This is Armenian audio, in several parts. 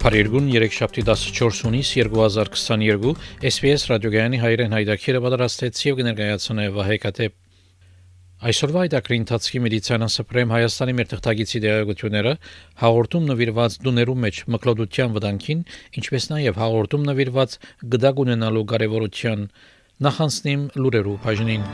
Փարիգուն 3-շաբթի 14-ից 2022 SPS ռադիոգյանի հայրեն հայդակիրը պատրաստեց եւ կներկայացնե Վահե Կատեփ Այսօրվա այդակրի ընթացքի մեդիցինան սպրեմ Հայաստանի մեր թղթագիտի դերակցությունները հաղորդում նվիրված դուներու մեջ մկլոդության վտանգին, ինչպես նաև հաղորդում նվիրված գդակ ունենալու կարևորության նախանցնիմ լուրերու բաժնին։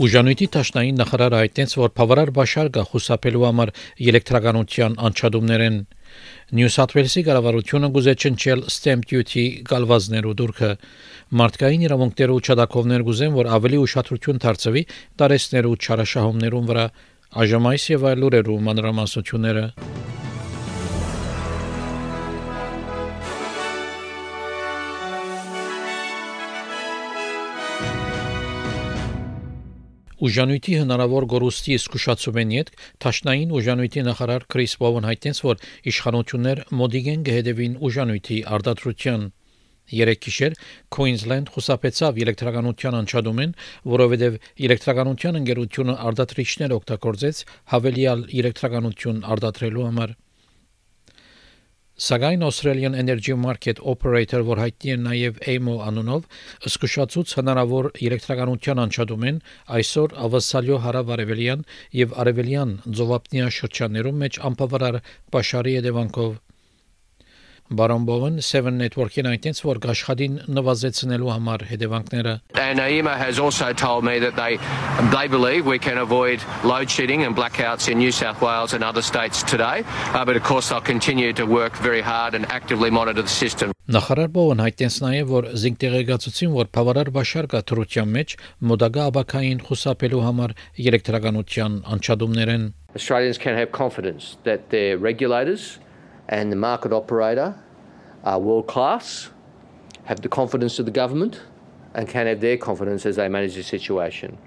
Ուժանույթի Տաշնային նախարարը հայտնեց, որ բավարար բաշար կա խուսափելու համար էլեկտրականության անչադումներեն Նյու Սաթ Ուելսի կառավարությունը գուզե չնչել stamp duty գալվազներու դուրքը մարդկային իրավունքներու չադակովներ գուզեն, որ ավելի ուշադրություն դարձվի տարեսներու չարաշահումներուն վրա այժմ այս եւ այլ լուրերու մանրամասնությունները Ուժանույթի հնարավոր գորուստի զսկուշացում են յետ Թաշնային ուժանույթի նախարար Քրիս Բովն հայտնեց, որ իշխանություններ մոդիգեն գհդեվին ուժանույթի արտադրության Երեք գիշեր Queensland խուսափեցավ էլեկտրականության անջատումեն, որովհետև էլեկտրականության ընկերությունը արտադրիչներ օգտագործեց հավելյալ էլեկտրականություն արտադրելու համար։ Սակայն Australian Energy Market Operator, որ հայտնի է նաև AMO անունով, զսկուշացուց հնարավոր էլեկտրականության անջատումեն այսօր ավասալյո հարավարևելյան եւ արևելյան ծովափնյա շրջաններում մեջ անբավարար պաշարի հետևանքով Բարոն Բովեն 7 Network-ին այնտենց որ աշխատին նվազեցնելու համար հետևանքները And AEMA has also told me that they they believe we can avoid load shedding and blackouts in New South Wales and other states today. Uh, but of course they'll continue to work very hard and actively monitor the system. Նախարար Բովեն հայտնեց նաև որ զինտեղեկացուցին որ բավարար բաշար կա թրության մեջ մոդագա աբակային խուսափելու համար էլեկտրականության անջատումներեն Australians can have confidence that their regulators and the market operator are world class, have the confidence of the government, and can have their confidence as they manage the situation.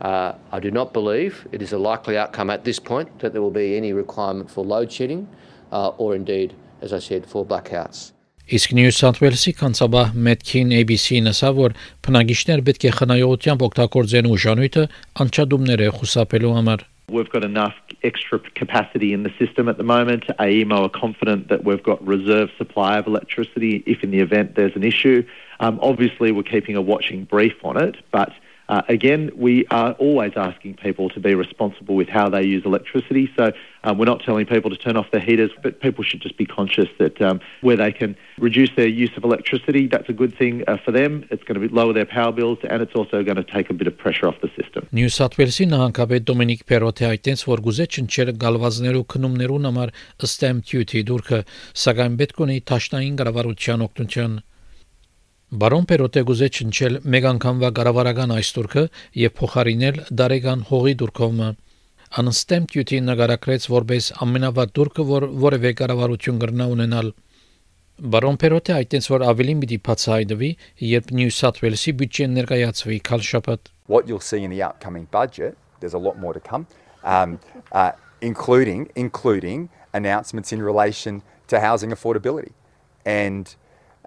Uh, I do not believe it is a likely outcome at this point that there will be any requirement for load shedding uh, or indeed, as I said, for blackouts. Իսկ Նյու Սաթ Ուելսի կանցաբա Մետքին ABC-ն ասա, որ բնակիչներ պետք է խնայողությամբ օգտագործեն ուժանույթը անչադումները խուսափելու համար։ We've got enough extra capacity in the system at the moment. AEMO are confident that we've got reserve supply of electricity if in the event there's an issue. Um, obviously, we're keeping a watching brief on it, but uh, again, we are always asking people to be responsible with how they use electricity. So um, we're not telling people to turn off their heaters, but people should just be conscious that um, where they can reduce their use of electricity, that's a good thing uh, for them. It's going to lower their power bills, and it's also going to take a bit of pressure off the system. Նյու Սաթ Ուելսի նահանգապետ Դոմինիկ Պերոթե այդտենց որ գուզե չնչել գալվազներու քնումներուն համար stamp duty դուրքը, սակայն պետք ունի ճաշնային կառավարության օգնության Բարոն Պերոտե գուզե չնչել մեկ անգամվա կառավարական այս турքը եւ փոխարինել Դարեգան հողի դուրքովը։ Անստեմ դյուտի նկարագրեց որպես ամենավատ турքը, որ որևէ կառավարություն կրնա ունենալ։ Բարոն Պերոտե այդտենց որ ավելին պիտի բացահայտվի, երբ New South Wales-ի բյուջեն ներկայացվի քալշապատ։ What you'll see in the upcoming budget, there's a lot more to come, um, uh, including including announcements in relation to housing affordability. And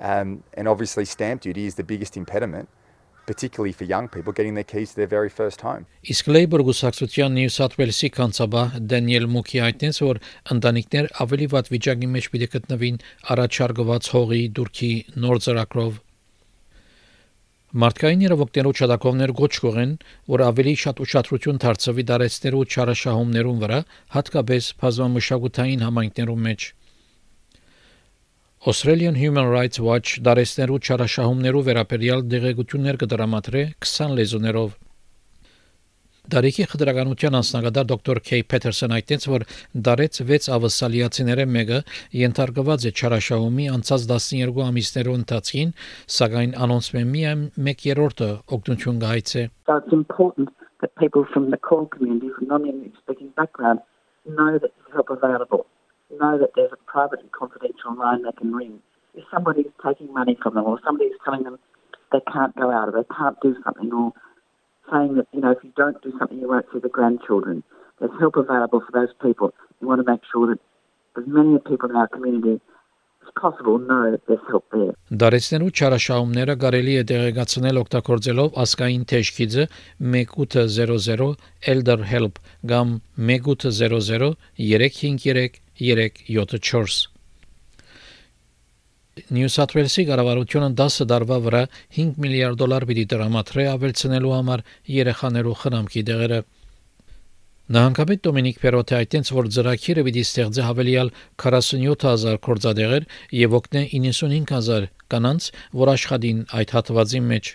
Um, and obviously, stamp duty is the biggest impediment, particularly for young people getting their keys to their very first home. Իսկ Labour գուսակցության Նյու Սաթ Ուելսի կանցաբա Դանիել Մուքի հայտնեց, որ ընտանիքներ ավելի վատ վիճակի մեջ պիտի գտնվին առաջարկված հողի դուրքի նոր ծրագրով։ Մարդկային իրավունքներու չադակովներ գոչ կողեն, որ ավելի շատ ուշադրություն դարձվի դարեցներու չարաշահումներուն վրա, հատկապես բազմամշակութային համայնքներում մեջ։ Australian Human Rights Watch դարեցներու չարաշահումներու վերաբերյալ դեղեցություններ կդրամատրե 20 լեզուներով։ Դարիքի խտրականության անձնագետար դոկտոր Քեյ Փեթերսոն այդտենց որ դարեց 6 ավասալիացիները մեկը ենթարկված է չարաշահումի անցած 12 ամիսներու ընթացքին, սակայն անոնց միայն 1/3-ը օգնություն So it's important that people from the core community, from non-English speaking background, know that help available, know that there's a private and confidential line they can ring. If somebody's taking money from them or somebody's telling them they can't go out or they can't do something or saying that, you know, if you don't do something you won't see the grandchildren, there's help available for those people. We want to make sure that as many people in our community as possible know that there's help there. Դարեցնելու չարաշահումները կարելի է տեղեկացնել օգտագործելով ասկային թեժքիծը 1800 Elder Help կամ 1800 353 374 Նյու Սաթ Ուելսի կառավարությունը 10 տարվա վրա 5 միլիարդ դոլար պիտի տրամադրի ավելցնելու համար երեխաներու խնամքի դեղերը։ Նահանգապետ Դոմինիկ Պերոտը այդտենց որ ծրագիրը պիտի ստեղծի հավելյալ 47000 կորձադեղեր եւ օգնե 95000 կանանց, որ աշխատին այդ հատվածի մեջ։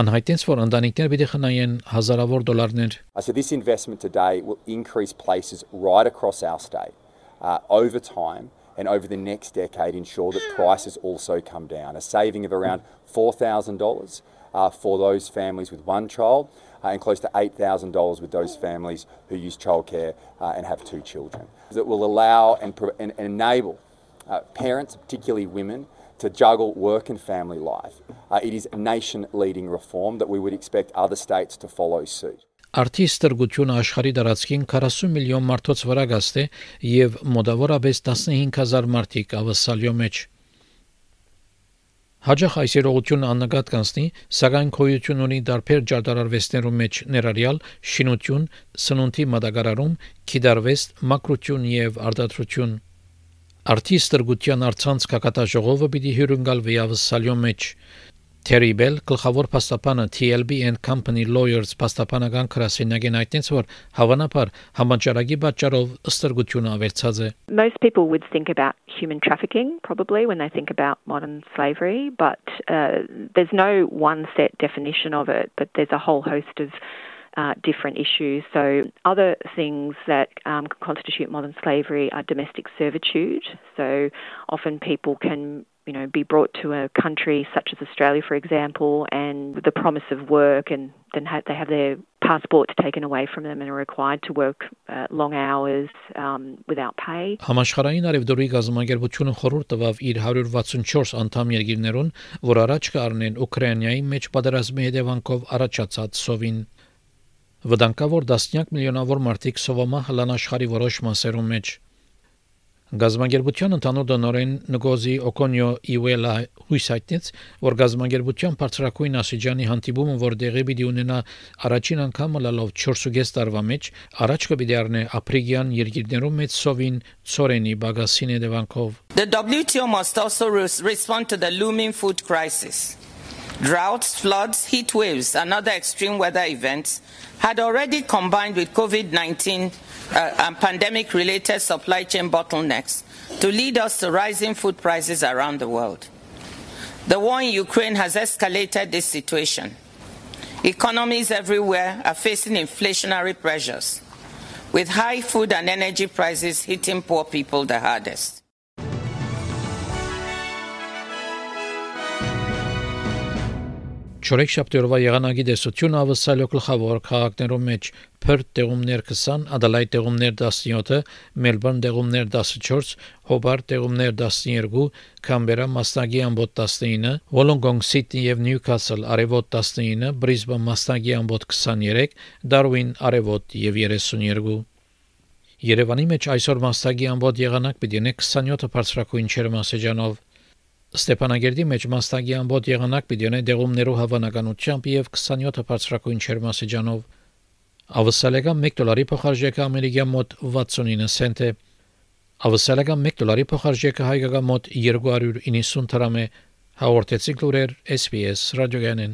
Անհայտենց որ ընտանիքներ պիտի խնայեն հազարավոր դոլարներ։ I said this investment today will increase places right across our state uh, over time and over the next decade ensure that prices also come down. A saving of around $4,000 uh, for those families with one child uh, and close to $8,000 with those families who use childcare uh, and have two children. That will allow and, and, and enable uh, parents, particularly women, to juggle work and family life. Uh, it is nation leading reform that we would expect other states to follow suit. Արդի ստրգությունը աշխարհի դարածքին 40 միլիոն մարդոց վրա գաստ է եւ մոտավորապես 15000 մարդիկ ավասալյո մեջ։ Հաջող այս երողությունը աննկատ կանցնի, սակայն քոյություն ունի դարբեր ջարդարարվեստներու մեջ ներառյալ շինություն, սնունդի մատակարարում, քիդարվեստ, մակրություն եւ արտադրություն։ Արդի ստրգության արցանց կակատաժողովը պիտի հյուրընկալվի ավսալյո մեջ։ Terry Bell, գլխավոր փաստաբանը TLB and Company Lawyers փաստաբանական քրասենյակին այդտենց որ հավանաբար համաճարակի պատճառով ըստրգությունը ավերցած է Most people would think about human trafficking probably when they think about modern slavery but uh, there's no one set definition of it but there's a whole host of uh, different issues. So, other things that um, constitute modern slavery are domestic servitude. So, often people can you know, be brought to a country such as Australia, for example, and with the promise of work, and then ha- they have their passports taken away from them and are required to work uh, long hours um, without pay. Համաշխարհային արևդուրի գազամագերբությունը խորհուրդ տվավ իր 164 անդամ երկիրներուն, որ առաջ կառնեն Ուկրաինայի մեջ պատերազմի հետևանքով առաջացած սովին վտանգավոր դասնյակ միլիոնավոր մարդիկ սովամա հլան աշխարհի որոշ մասերում մեջ Գազագերբության ընդհանուր դոնորեն Նգոզի Օկոնյո Իվելա հույսայտնեց, որ գազագերբության բարձրակույն ասիջանի հանդիպումը, որ դեղի պիտի ունենա առաջին անգամ լալով 4.5 տարվա մեջ, առաջ կպիտի առնե ապրիգյան երկիրներում մեծ սովին ծորենի բագասին հետևանքով։ The WTO must also respond to the looming food crisis. Droughts, floods, heat waves, and other extreme weather events had already combined with COVID 19 uh, and pandemic related supply chain bottlenecks to lead us to rising food prices around the world. The war in Ukraine has escalated this situation. Economies everywhere are facing inflationary pressures, with high food and energy prices hitting poor people the hardest. Չորեքշաբթի օրվա եղանակի դեսությունը ավսալյո գլխավոր քաղաքներում մեջ Perth տեղումներ 20, Adelaide տեղումներ 17, Melbourne տեղումներ 14, Hobart տեղումներ 12, Canberra մասնագի ամբոտ 19, Wollongong Sydney եւ Newcastle արևոտ 19, Brisbane մասնագի ամբոտ 23, Darwin արևոտ եւ 32 Երևանի մեջ այսօր մասնագի ամբոտ եղանակ պիտի 27 բարձրակույն չերմասեջանով Ստեփանագերդի մեջ մաստագի ամբողջ եղանակ պիտի ունենա դեղումներով հավանականությամբ եւ 27 բարձրակույն չերմասեջանով ավսալեգան 1 դոլարի փոխարժեքը ամերիկյան մոտ 69 سنت է ավսալեգան 1 դոլարի փոխարժեքը հայկական մոտ 290 դրամ է հաղորդեցի գլուրեր SPS ռադիոգանեն